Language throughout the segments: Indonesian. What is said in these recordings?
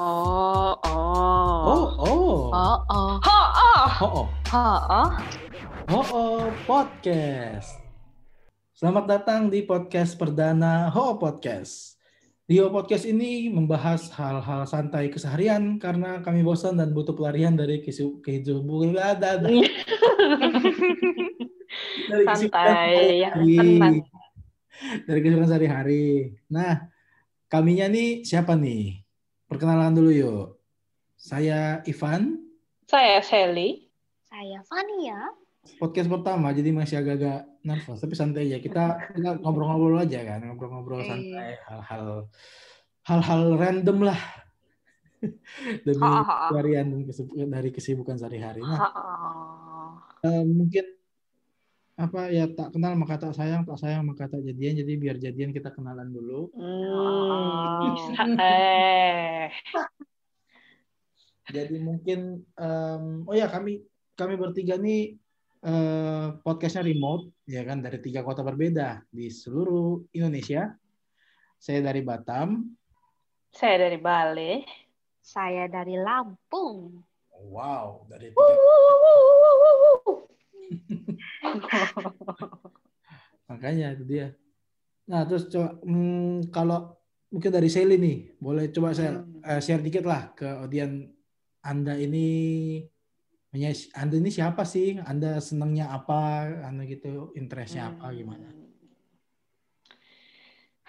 Oh, oh. Oh, oh. Oh, oh. Ho, oh. Ho, oh. Oh, oh. Podcast. Selamat datang di podcast perdana Ho Podcast. Di Ho Podcast ini membahas hal-hal santai keseharian karena kami bosan dan butuh pelarian dari kehidupan dari Santai, ya. Dari kesibukan sehari-hari. Nah, kaminya nih siapa nih? Perkenalan dulu yuk. Saya Ivan, Saya Sally. Saya Fania. podcast pertama jadi masih agak-agak nervous tapi santai aja kita kita ngobrol-ngobrol aja kan ngobrol-ngobrol Iya. santai hal-hal hal-hal random lah demi kesibukan dari kesibukan sehari-hari nah eh, mungkin apa ya tak kenal maka tak sayang tak sayang maka tak jadian jadi biar jadian kita kenalan dulu Hmm. Eh. jadi mungkin em, oh ya kami kami bertiga nih eh, podcastnya remote ya kan dari tiga kota berbeda di seluruh Indonesia saya dari Batam Saya dari Bali. Saya dari Lampung. wow dari tiga wuh, wuh, wuh. makanya itu dia nah terus coba hmm, kalau mungkin dari Sally nih boleh coba saya Hmm. eh, share dikit lah ke audien anda ini anda ini siapa sih anda senangnya apa anda gitu interestnya apa gimana Hmm.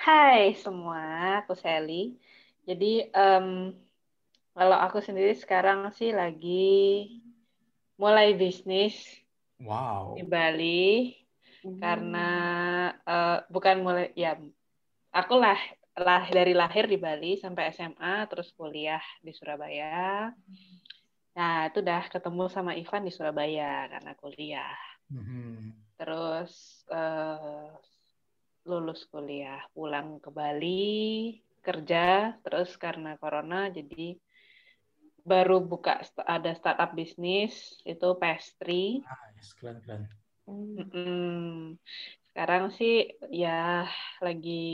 Hai semua, aku Sally. Jadi em, kalau aku sendiri sekarang sih lagi mulai bisnis wow di Bali karena eh, bukan mulai ya aku lah lah dari lahir di Bali sampai SMA terus kuliah di Surabaya. Nah, itu udah ketemu sama Ivan di Surabaya karena kuliah. Mhm. Terus eh, lulus kuliah, pulang ke Bali, kerja, terus karena corona jadi baru buka ada startup bisnis itu pastry. Nice, keren keren Hmm. Mm-mm. Sekarang sih ya lagi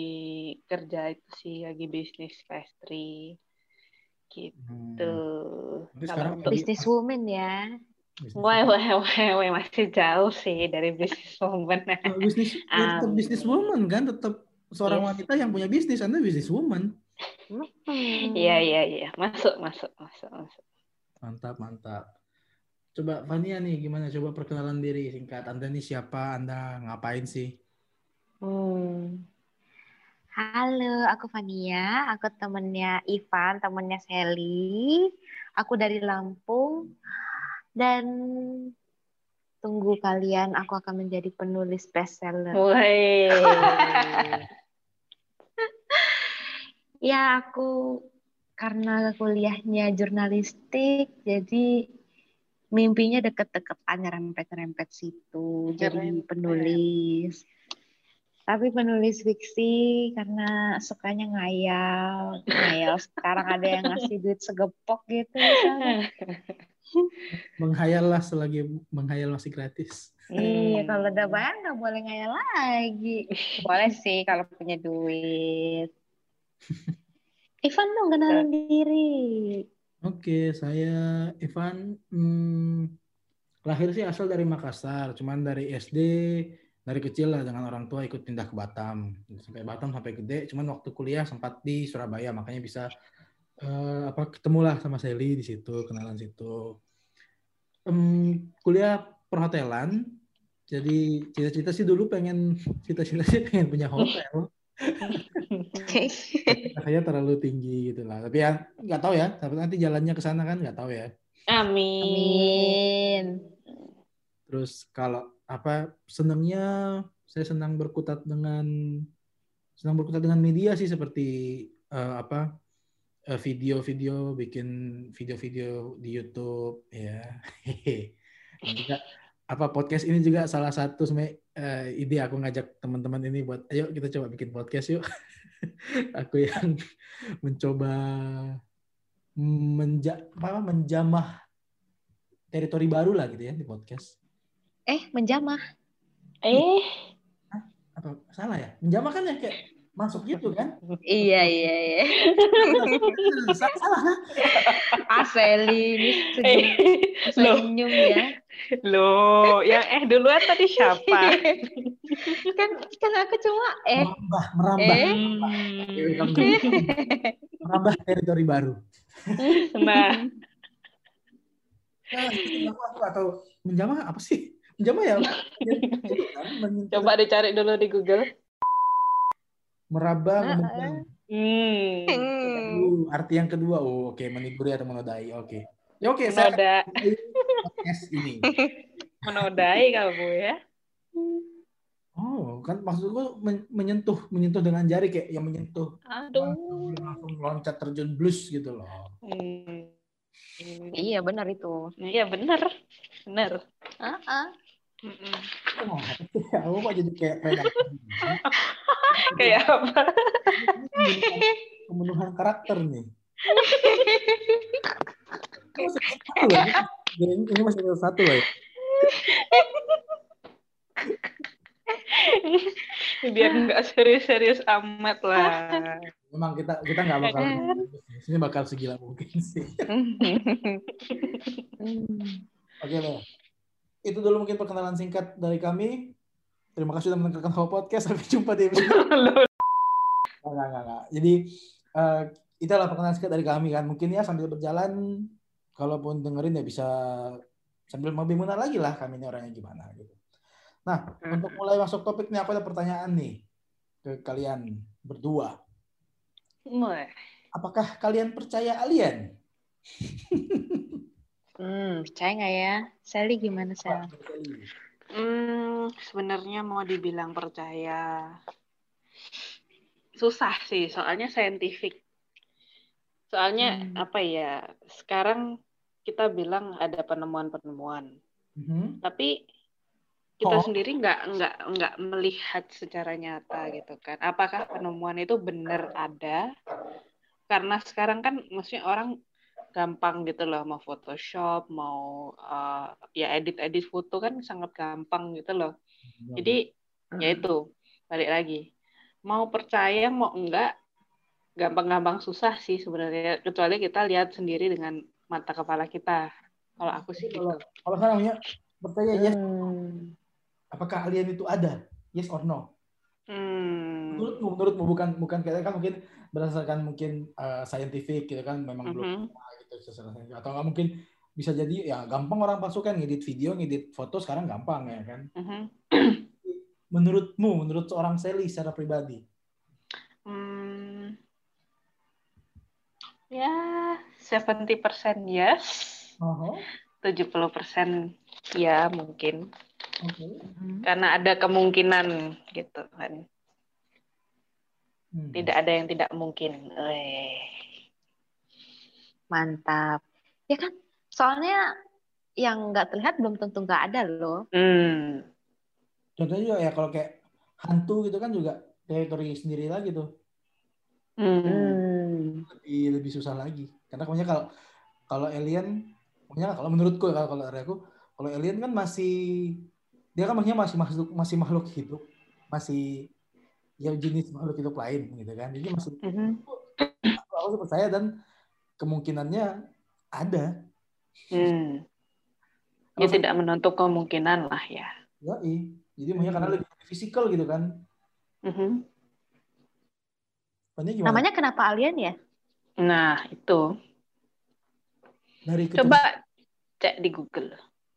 kerja itu sih lagi bisnis pastry gitu. Hmm. Kalau sekarang untuk lagi- Business woman ya. bisnis Wah, wah, wah, wah, masih jauh sih dari bisnis woman. Oh, bisnis tetap Um, bisnis woman kan tetap seorang yes. wanita yang punya bisnis anda bisnis woman. Iya, iya, iya. Masuk, masuk, masuk, masuk. mantap mantap coba Fania nih gimana coba perkenalan diri singkat anda nih siapa anda ngapain sih Hmm. Halo, aku Fania. Aku temennya Ivan, temennya Sally. Aku dari Lampung. Dan tunggu kalian, aku akan menjadi penulis bestseller. Woi. Ya, aku karena kuliahnya jurnalistik, jadi mimpinya deket-deketan nyerempet-nyerempet situ. Jadi penulis. Tapi penulis fiksi karena sukanya ngayal. Ngayal sekarang ada yang ngasih duit segepok gitu. misalnya. menghayal lah selagi menghayal masih gratis Iya, kalau udah bayar nggak boleh ngayal lagi. Boleh sih kalau punya duit. Ivan dong kenalin diri. Oke saya Ivan hmm, lahir sih asal dari Makassar cuman dari SD dari kecil lah dengan orang tua ikut pindah ke Batam. Sampai Batam sampai gede cuman waktu kuliah sempat di Surabaya makanya bisa eh, apa ketemulah sama Sally di situ kenalan situ. Em, kuliah perhotelan jadi cita-cita sih dulu pengen cita-cita sih pengen punya hotel saya terlalu tinggi gitu lah. Tapi ya nggak tahu ya. Tapi nanti jalannya ke sana kan nggak tahu ya. Amin. Amin. terus kalau apa senangnya saya senang berkutat dengan senang berkutat dengan media sih seperti eh, apa eh, video-video bikin video-video di YouTube ya. Dan juga apa podcast ini juga salah satu sebenarnya eh, ide aku ngajak teman-teman ini buat ayo kita coba bikin podcast yuk. Aku yang mencoba menja apa menjamah teritori baru lah gitu ya di podcast. Eh, menjamah. Eh, apa salah ya? Menjamah kan ya kayak masuk gitu kan? Iya iya iya. salah, salah. Aseli ini Eh, senyum ya. loh, yang eh duluan tadi siapa? kan kan aku cuma eh Merambah, merambah. Eh. Hmm. Merambah teritori baru. Nah, Nah, aku atau menjamah apa sih? Menjamah ya? Itu kan, coba dicari dulu di Google. Meraba, Ah, memukul. Hmm. Uh, arti yang kedua, oh oke, meniburi atau menodai, oke. Ya oke, saya Menoda, podcast ini. menodai kamu ya. Oh, kan maksudku men- menyentuh, menyentuh dengan jari kayak yang menyentuh Aduh. langsung loncat terjun blues gitu loh. Hmm. iya benar itu. Iya benar, benar. Ah, ah. Mm-mm. Oh, apa sih? aku kok jadi kayak kayak Kayak apa? Pemenuhan- pemenuhan karakter nih. Ini masih satu loh. Ini ini masih satu loh. ya. Biar nggak serius-serius amat lah. Memang kita kita nggak bakal ini bakal segila mungkin sih. Oke deh. Itu dulu mungkin perkenalan singkat dari kami. Terima kasih sudah mendengarkan Hawa Podcast. Sampai jumpa di episode Enggak, enggak, enggak. Jadi eh itulah perkenalan singkat dari kami kan. Mungkin ya sambil berjalan, kalaupun dengerin ya bisa sambil lebih mengenal lagi lah kami ini orangnya gimana gitu. Nah, untuk mulai masuk topik nih aku ada pertanyaan nih ke kalian berdua. Apakah kalian percaya alien? Hmm, percaya nggak ya? Sally gimana Sally? Hmm, sebenarnya mau dibilang percaya susah sih, soalnya saintifik. Soalnya Hmm. apa ya? Sekarang kita bilang ada penemuan-penemuan, Mhm. tapi kita Oh. sendiri nggak nggak nggak melihat secara nyata gitu kan. Apakah penemuan itu benar ada? Karena sekarang kan maksudnya orang gampang gitu loh mau Photoshop, mau uh, ya edit-edit foto kan sangat gampang gitu loh. Jadi ya itu balik lagi mau percaya mau enggak gampang-gampang susah sih sebenarnya kecuali kita lihat sendiri dengan mata kepala kita. Kalau aku sih gitu. Kalau kalau sekarang percaya yes, Hmm. apakah alien itu ada? Yes or no? Hmm. Menurutmu, menurutmu bukan bukan kayak kan mungkin berdasarkan mungkin uh, scientific gitu kan memang belum Mhm. gitu secara saintifik. Atau nggak mungkin bisa jadi ya gampang orang palsu kan ngedit video ngedit foto sekarang gampang ya kan Mhm. menurutmu menurut seorang Sally secara pribadi Hmm. Ya, 70% yes, oh, 70% ya mungkin. oke Karena ada kemungkinan gitu kan. Hmm. Tidak ada yang tidak mungkin. Eh. Mantap. Ya kan? Soalnya yang nggak terlihat belum tentu nggak ada loh. Hmm. contohnya juga ya kalau kayak hantu gitu kan juga teritori sendiri lagi tuh Hmm. Hmm. lebih lebih susah lagi karena pokoknya kalau kalau alien pokoknya kalau menurutku kalau kalau dari aku kalau alien kan masih dia kan maksudnya masih makhluk masih makhluk hidup masih ya jenis makhluk hidup lain gitu kan jadi masih Mhm. aku, aku sih percaya dan kemungkinannya ada Hmm. Ya tidak menutup kemungkinan lah ya. Yoi. jadi maksudnya karena lebih fisikal gitu kan. Pokoknya gimana Namanya kenapa alien ya? Nah, itu. dari keturunan, Coba cek di Google.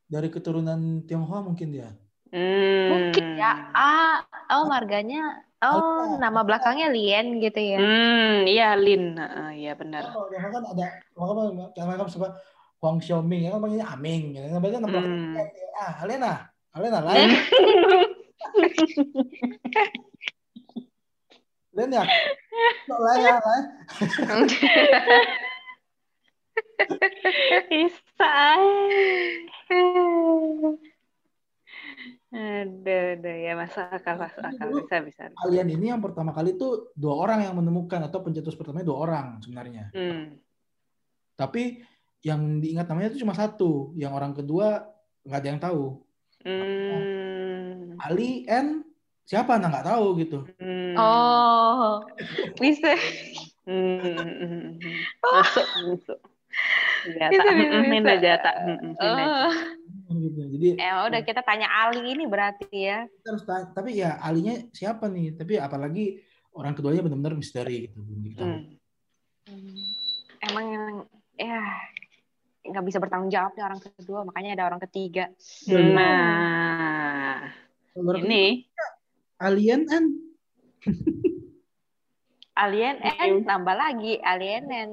dari keturunan Tionghoa mungkin dia Hmm. Mungkin ya. Ah, oh marganya. Oh, Alpha. nama belakangnya Lien gitu ya. Hmm, iya Lin. Heeh, Iya benar. Kalau Tionghoa kan ada kalau kan mereka suka Huang Xiaoming ya kan panggilnya Aming gitu. Namanya nama Hmm. ah Alena Alena lain lain ya Kok lah ya Bisa. Aduh, aduh, ya masuk akal, masuk akal. Bisa, bisa. alien ini yang pertama kali tuh dua orang yang menemukan atau pencetus pertamanya dua orang sebenarnya Hmm. tapi yang diingat namanya itu cuma satu yang orang kedua nggak ada yang tahu Hmm. Ali and siapa nah nggak tahu gitu Hmm. Oh, bisa. Hmm, hmm, hmm, hmm. Masuk, masuk. Ya, Bisa, tak. bisa, Hmm, Min bisa. aja, tak. Hmm, hmm, Min aja. Oh. gitu jadi Ya udah kita tanya Ali ini berarti ya. kita harus tanya, tapi ya alinya siapa nih tapi apalagi orang keduanya benar-benar misteri gitu belum diketahui Hmm. Hmm. Emang yang ya nggak bisa bertanggung jawab nih orang kedua, makanya ada orang ketiga. Hmm. Nah, orang ini alien kan Alien N tambah lagi alien N.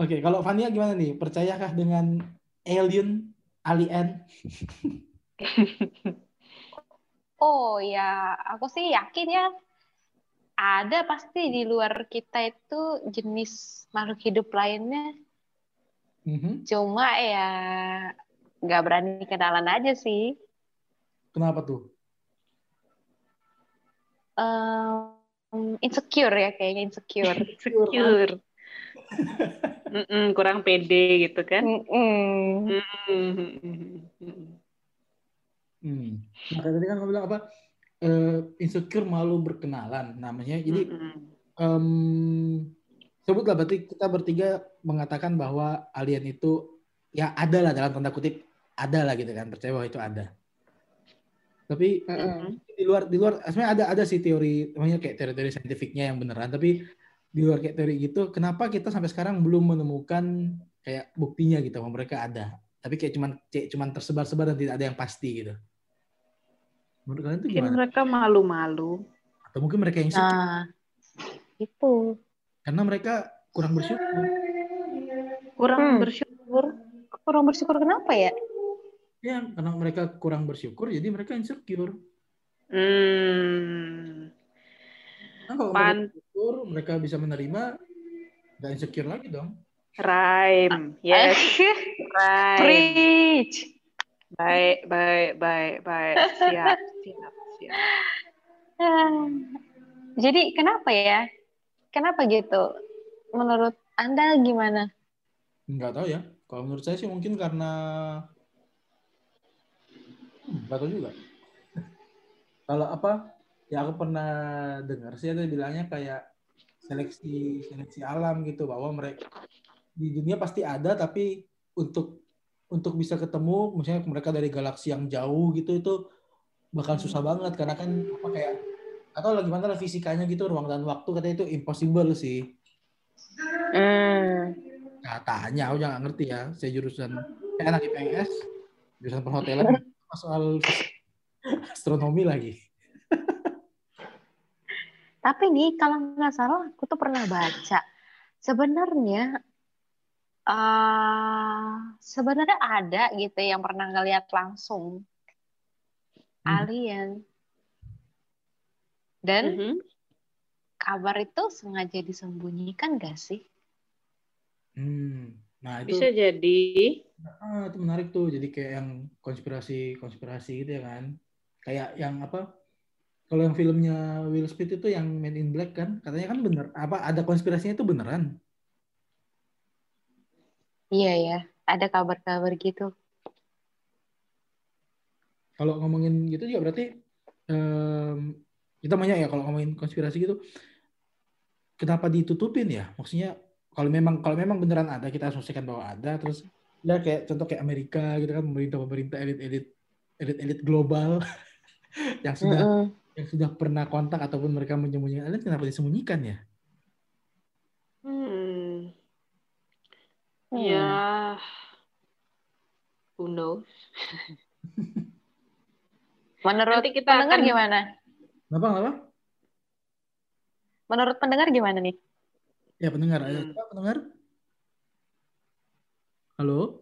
Oke, kalau Fania gimana nih? Percayakah dengan alien, alien? Oh ya, aku sih yakin ya ada pasti di luar kita itu jenis makhluk hidup lainnya. Mhm. Cuma ya nggak berani kenalan aja sih. Kenapa tuh? Em, insecure ya kayaknya insecure. secure. Mm-mm, kurang pede gitu kan? Mm-mm. Mm-mm. Hmm. Nah, tadi kan kamu bilang apa? Eh, insecure malu berkenalan namanya. Jadi Mm-mm. em, sebutlah berarti kita bertiga mengatakan bahwa alien itu ya ada lah dalam tanda kutip ada lah gitu kan percaya bahwa itu ada. Tapi Mm-mm. di luar di luar sebenarnya ada ada sih teori namanya kayak teori-teori saintifiknya yang beneran tapi di luar kayak teori gitu kenapa kita sampai sekarang belum menemukan kayak buktinya gitu bahwa mereka ada tapi kayak cuman kayak cuman tersebar-sebar dan tidak ada yang pasti gitu menurut kalian itu Mungkin gimana mereka malu-malu. atau mungkin mereka yang insecure Nah, itu. karena mereka kurang bersyukur Kurang Hmm. bersyukur. Kurang bersyukur kenapa ya? ya karena mereka kurang bersyukur jadi mereka insecure Hmm. nah, mereka Bersyukur mereka bisa menerima nggak insecure lagi dong Rhyme. Yes. Rhyme. Preach. Baik, baik, baik, baik. Siap, siap, siap. Ah. Jadi kenapa ya? Kenapa gitu? Menurut Anda gimana? nggak tahu ya kalau menurut saya sih mungkin karena Hmm, nggak tahu juga kalau apa ya aku pernah dengar sih ada bilangnya kayak seleksi seleksi alam gitu bahwa mereka di dunia pasti ada tapi untuk untuk bisa ketemu misalnya mereka dari galaksi yang jauh gitu itu bakal susah banget. Karena kan apa kayak atau lagi mana fisikanya gitu ruang dan waktu katanya itu impossible sih. Hmm. katanya aku jangan ngerti ya saya jurusan saya anak IPS jurusan perhotelan soal astronomi lagi Tapi nih kalau nggak salah aku tuh pernah baca sebenarnya eh sebenarnya ada gitu yang pernah ngeliat langsung Hmm. alien dan Mhm. kabar itu sengaja disembunyikan gak sih? hmm. nah itu Bisa jadi. ah, itu menarik tuh jadi kayak yang konspirasi konspirasi gitu ya kan kayak yang apa kalau yang filmnya Will Smith itu yang Men in Black kan katanya kan bener apa ada konspirasinya itu beneran Iya ya, ada kabar-kabar gitu. kalau ngomongin gitu juga berarti em, kita banyak ya kalau ngomongin konspirasi gitu kenapa ditutupin ya maksudnya kalau memang kalau memang beneran ada kita asumsikan bahwa ada terus ya kayak contoh kayak Amerika gitu kan pemerintah pemerintah elit elit elit elit global yang sudah Mm-mm. Yang sudah pernah kontak ataupun mereka menyembunyikan alien kenapa disembunyikan ya Hmm. Hmm. Ya. Who knows? Menurut Nanti kita pendengar akan- gimana? kenapa kenapa Menurut pendengar gimana nih? ya pendengar ayo Hmm. Coba pendengar halo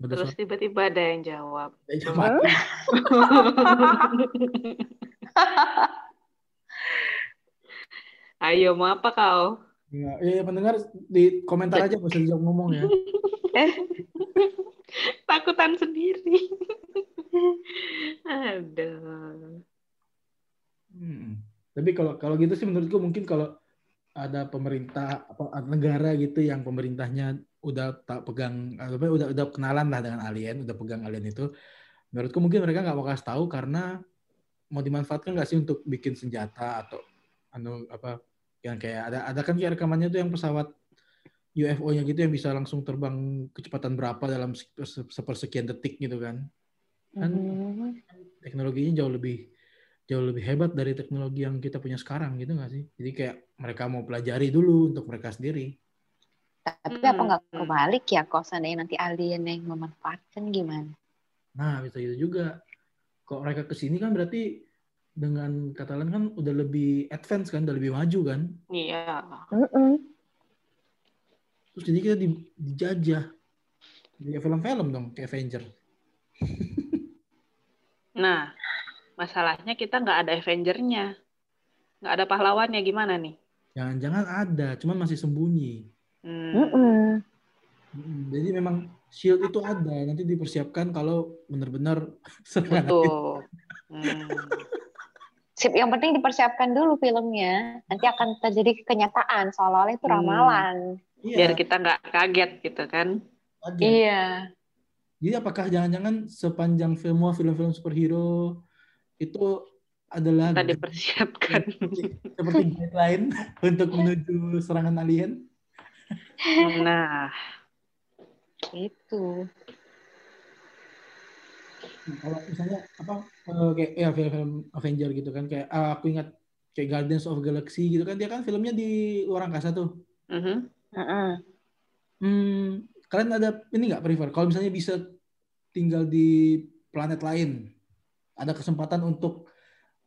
Udah Terus tiba-tiba ada yang jawab. Ya. Ayo, mau apa kau? Ya, ya, pendengar di komentar aja nggak usah dijawab ngomong ya. Takutan sendiri. Aduh. Hmm. Tapi kalau kalau gitu sih menurutku mungkin kalau ada pemerintah apa negara gitu yang pemerintahnya udah tak pegang apa udah udah kenalan lah dengan alien, udah pegang alien itu Menurutku mungkin mereka nggak mau kasih tahu karena mau dimanfaatkan nggak sih untuk bikin senjata atau anu apa yang kayak ada ada kan kayak rekamannya tuh yang pesawat UFO-nya gitu yang bisa langsung terbang kecepatan berapa dalam se- se- sepersekian detik gitu kan. Kan Hmm. teknologinya jauh lebih jauh lebih hebat dari teknologi yang kita punya sekarang gitu nggak sih? Jadi kayak mereka mau pelajari dulu untuk mereka sendiri. Tapi apa nggak Hmm. kebalik ya kalau seandainya nanti alien yang memanfaatkan gimana? Nah, bisa gitu juga. Kok mereka ke sini kan berarti dengan kata lain kan udah lebih advance kan, udah lebih maju kan. Iya. Mm-mm. Terus jadi kita di- dijajah. Jadi film-film dong, kayak Avenger. Nah, masalahnya kita nggak ada Avenger-nya. Nggak ada pahlawannya gimana nih? Jangan-jangan ada, cuman masih sembunyi. Hmm. Mm, Jadi memang shield itu ada, nanti dipersiapkan kalau benar-benar. Betul. Hmm. Sip, yang penting dipersiapkan dulu filmnya. Nanti akan terjadi kenyataan seolah-olah itu Hmm. ramalan. Biar Iya, kita nggak kaget gitu kan. ada. Iya. Jadi apakah jangan-jangan sepanjang film film-film superhero itu adalah Kita dipersiapkan. seperti, guideline untuk menuju serangan alien? Nah, Itu. Nah, kalau misalnya apa eh, kayak ya film-film Avenger gitu kan kayak ah, aku ingat kayak Guardians of Galaxy gitu kan dia kan filmnya di luar angkasa tuh. mhm. Mm-mm. Hmm, kalian ada ini nggak prefer kalau misalnya bisa tinggal di planet lain ada kesempatan untuk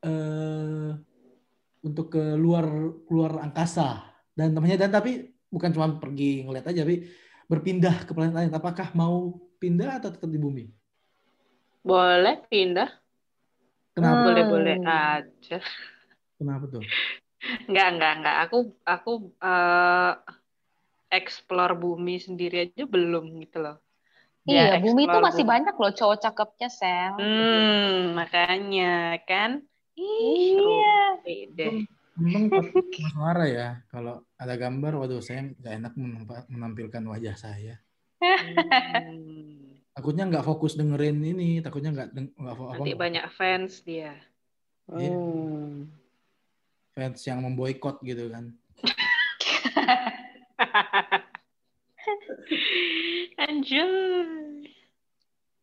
eh untuk ke luar luar angkasa dan namanya dan tapi bukan cuma pergi ngeliat aja tapi berpindah ke planet lain apakah mau pindah atau tetap di bumi boleh pindah, kenapa Hmm. boleh-boleh aja. kenapa tuh Nggak, nggak, nggak. Aku, aku eh, explore bumi sendiri aja belum gitu loh. Iya, Ya, bumi itu masih bumi. banyak loh cowok cakepnya, Sel. Hmm, makanya kan. Ih, Iya. beda. memang Mara ya kalau ada gambar waduh saya nggak enak menampilkan wajah saya Hmm. takutnya nggak fokus dengerin ini takutnya nggak deng- nggak fo- apa Nanti banyak fans dia. Iya. Hmm. fans yang memboikot gitu kan Anjay.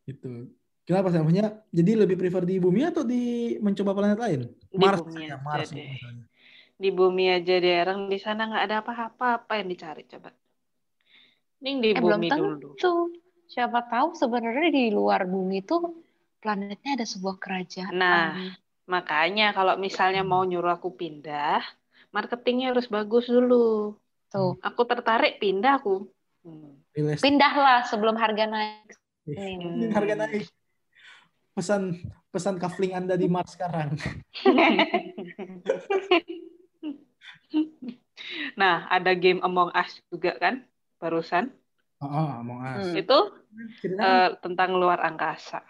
Itu. Kenapa sih? Maksudnya jadi lebih prefer di bumi atau di mencoba planet lain? Di Mars bumi ya, aja Mars deh. misalnya. Di bumi aja deh, orang di sana nggak ada apa-apa, apa yang dicari coba? Mending di Eh, belum bumi tentu. dulu. Siapa tahu sebenarnya di luar bumi itu planetnya ada sebuah kerajaan. Nah, makanya kalau misalnya mau nyuruh aku pindah, marketingnya harus bagus dulu. Tuh. Aku tertarik pindah aku. Hmm. Pindahlah sebelum harga naik. Ini. Ini harga naik. Pesan pesan kafling Anda di Mars sekarang. Nah, ada game Among Us juga kan, barusan. Oh, oh Among Us. Hmm. Itu eh, tentang luar angkasa.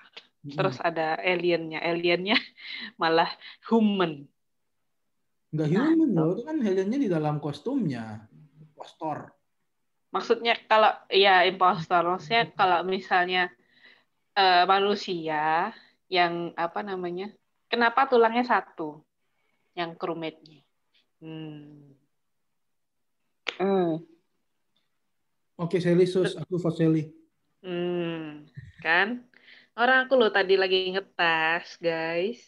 mm, Terus ada aliennya, aliennya malah human. nggak human loh, itu kan aliennya di dalam kostumnya. Postor. Maksudnya kalau ya impostor, maksudnya kalau misalnya eh, manusia yang apa namanya, kenapa tulangnya satu, yang crewmate-nya? Hmm. Hmm. Oke, Sally sus, aku vote Sally. Hmm, kan? Orang aku loh tadi lagi ngetes, guys.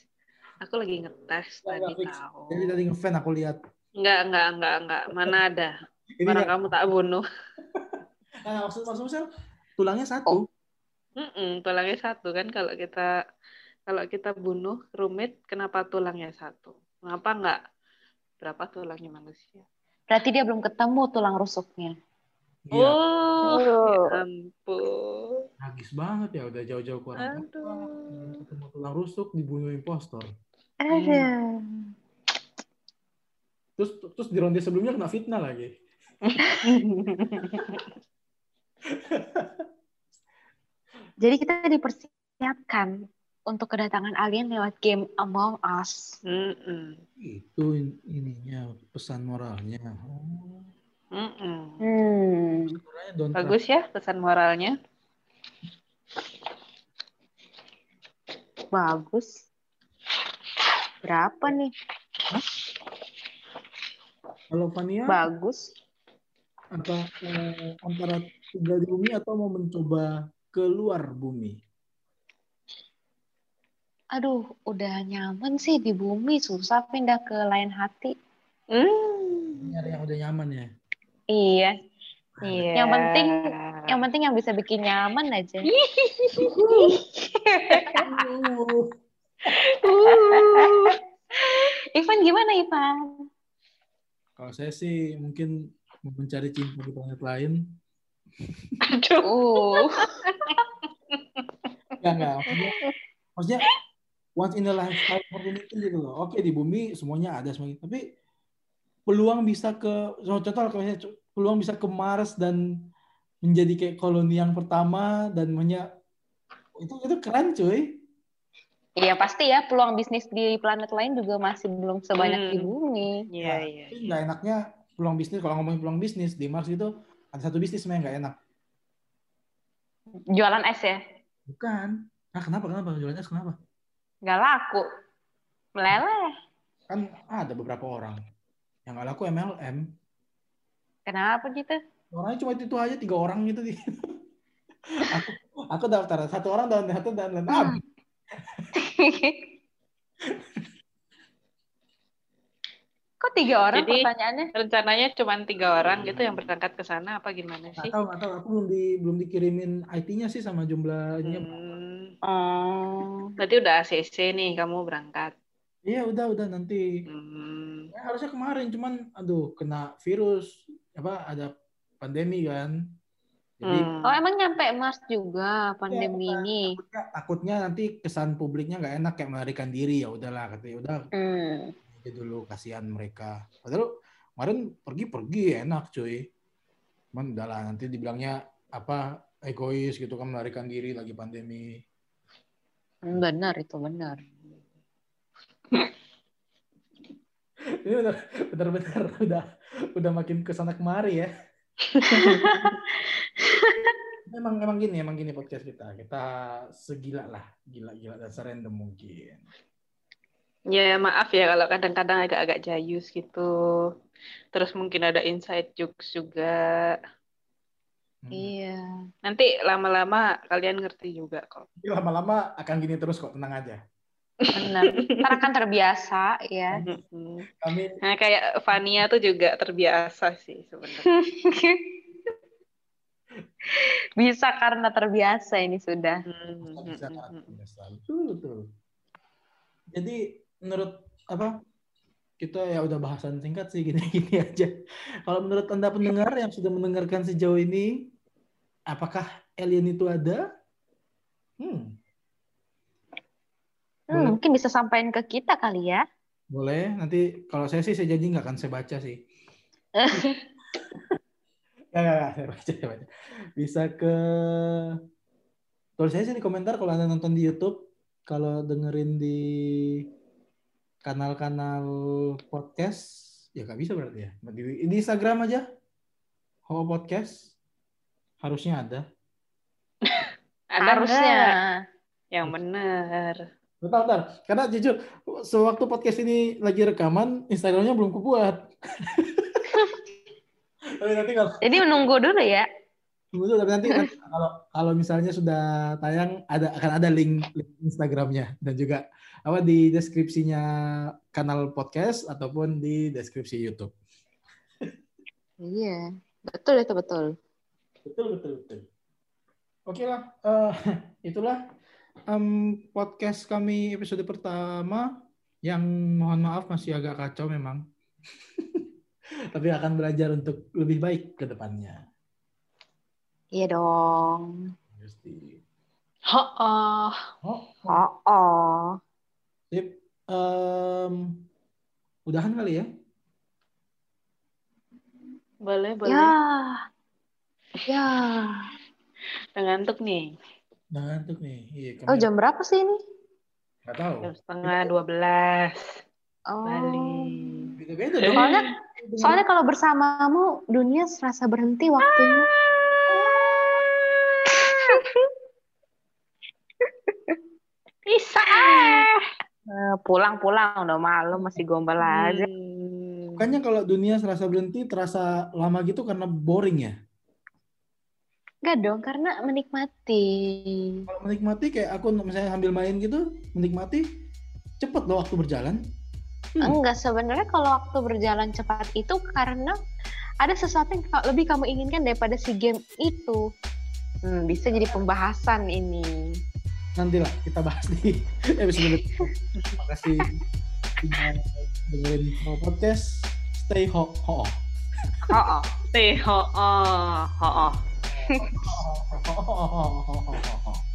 Aku lagi ngetes tadi tahu. Jadi tadi ngefan aku lihat. Enggak, enggak, enggak, enggak. Mana ada. Ini ya, kamu tak bunuh. nah, maksud maksud Sel, tulangnya satu. Mm-mm, tulangnya satu kan kalau kita kalau kita bunuh roommate, kenapa tulangnya satu? Kenapa enggak berapa tulangnya manusia? Berarti dia belum ketemu tulang rusuknya. Iya, Oh, ya Oh. ampun. tragis banget ya udah jauh-jauh ke orang tua. Aduh. Ketemu tulang rusuk dibunuh impostor. Ada. Terus terus di ronde sebelumnya kena fitnah lagi. Jadi kita dipersiapkan untuk kedatangan alien lewat game Among Us. Mm-mm. Itu in- ininya pesan moralnya. Oh. Hmm. Bagus ya pesan moralnya. Bagus. Berapa nih? Kalau Fania Bagus. Apa eh, antara tinggal di bumi atau mau mencoba keluar bumi? Aduh, udah nyaman sih di bumi. Susah pindah ke lain hati. Hmm. Nyari yang udah nyaman ya. Iya. Iya. Yang penting, yang penting yang bisa bikin nyaman aja. Uh. Ivan gimana Ivan? Kalau saya sih mungkin mencari cinta di planet lain. Aduh. Uh, Enggak, enggak. Maksudnya, maksudnya once in a lifetime opportunity gitu loh. Oke, di bumi semuanya ada semuanya. Tapi peluang bisa ke, contoh kalau misalnya peluang bisa ke Mars dan menjadi kayak koloni yang pertama dan banyak itu itu keren cuy. Iya pasti ya peluang bisnis di planet lain juga masih belum sebanyak di Hmm. bumi. Iya, Nah, iya. Tapi nggak enaknya peluang bisnis kalau ngomongin peluang bisnis di Mars itu ada satu bisnis sebenarnya nggak enak. Jualan es ya? Bukan. Nah, kenapa kenapa jualannya kenapa? Nggak laku. Meleleh. Kan ada beberapa orang yang nggak laku MLM. Kenapa gitu? Orangnya cuma itu, aja tiga orang gitu. aku aku daftar satu orang dan satu dan dan Hmm. Kok tiga orang Jadi- pertanyaannya? Rencananya cuma tiga orang gitu yang berangkat ke sana apa gimana sih? tahu nggak tahu aku belum di belum dikirimin IT-nya sih sama jumlahnya. Hmm. Oh. Berarti udah ACC nih kamu berangkat. Iya udah udah nanti. Hmm. Ya, harusnya kemarin cuman aduh kena virus apa ada pandemi kan. Jadi Hmm. Oh emang nyampe Mars juga pandemi Iya, ini? takutnya, takutnya nanti kesan publiknya nggak enak kayak melarikan diri ya udahlah katanya udah Hmm. Aja dulu kasihan mereka. Padahal kemarin pergi-pergi enak cuy. Cuman udahlah nanti dibilangnya apa egois gitu kan melarikan diri lagi pandemi. Benar itu benar. Ini udah benar-benar udah udah makin ke sana kemari ya. Memang memang gini, emang gini podcast kita. Kita segila lah, gila-gila dan serandom mungkin. Ya maaf ya kalau kadang-kadang agak-agak jayus gitu. Terus mungkin ada inside jokes juga. Hmm. Iya. Nanti lama-lama kalian ngerti juga kok. Tapi Lama-lama akan gini terus kok, tenang aja. Benar. Karena kan terbiasa ya. Kami Nah kayak Fania tuh juga terbiasa sih sebenarnya. Bisa karena terbiasa ini sudah. Hmm, bisa mm, kan, mm, mm. biasa. Betul, betul. Jadi menurut apa kita ya udah bahasan singkat sih gini-gini aja. Kalau menurut anda pendengar yang sudah mendengarkan sejauh ini, apakah alien itu ada? Hmm, Hmm, mungkin bisa sampaikan ke kita kali ya. boleh. Nanti kalau saya sih saya janji nggak akan saya baca sih. Nggak, nggak, nggak, saya baca, saya baca. Bisa ke tulis saya sih di komentar kalau anda nonton di YouTube, kalau dengerin di kanal-kanal podcast, ya nggak bisa berarti ya. Di, di Instagram aja, Ho Podcast, harusnya ada. Ada Harusnya. Yang benar. Bentar, bentar. Karena jujur, sewaktu podcast ini lagi rekaman, Instagramnya belum kubuat. Jadi menunggu dulu ya. Tunggu dulu, tapi nanti, nanti kalau kalau misalnya sudah tayang ada akan ada link, link Instagramnya dan juga apa di deskripsinya kanal podcast ataupun di deskripsi YouTube. Iya. Betul itu betul. Betul betul betul. Oke lah, eh, itulah em, podcast kami episode pertama yang mohon maaf masih agak kacau memang. tapi akan belajar untuk lebih baik ke depannya. Iya dong. Pasti. Oh, Oh, Oh, oh. Sip. Em, udahan kali ya? boleh boleh. Ya. Ya. Udah ngantuk nih. Udah ngantuk nih. Iya, kami Oh, jam berapa sih ini? nggak tahu. Jam setengah dua belas. Oh. Bali. Beda-beda dong. Soalnya soalnya kalau bersamamu dunia serasa berhenti waktunya. Bisa pulang-pulang udah malam masih gombal aja. Hmm. Makanya kalau dunia serasa berhenti terasa lama gitu karena boring ya. Enggak dong, karena menikmati. Kalau menikmati kayak aku misalnya sambil main gitu, menikmati cepet loh waktu berjalan. Hmm. Enggak, sebenarnya kalau waktu berjalan cepat itu karena ada sesuatu yang lebih kamu inginkan daripada si game itu. Hmm, bisa jadi pembahasan ini. Nantilah kita bahas di episode berikutnya. Terima kasih dengerin Pro podcast. Stay ho ho. Ho, ho, ho, ho, ho, ho, ho, ho, ho.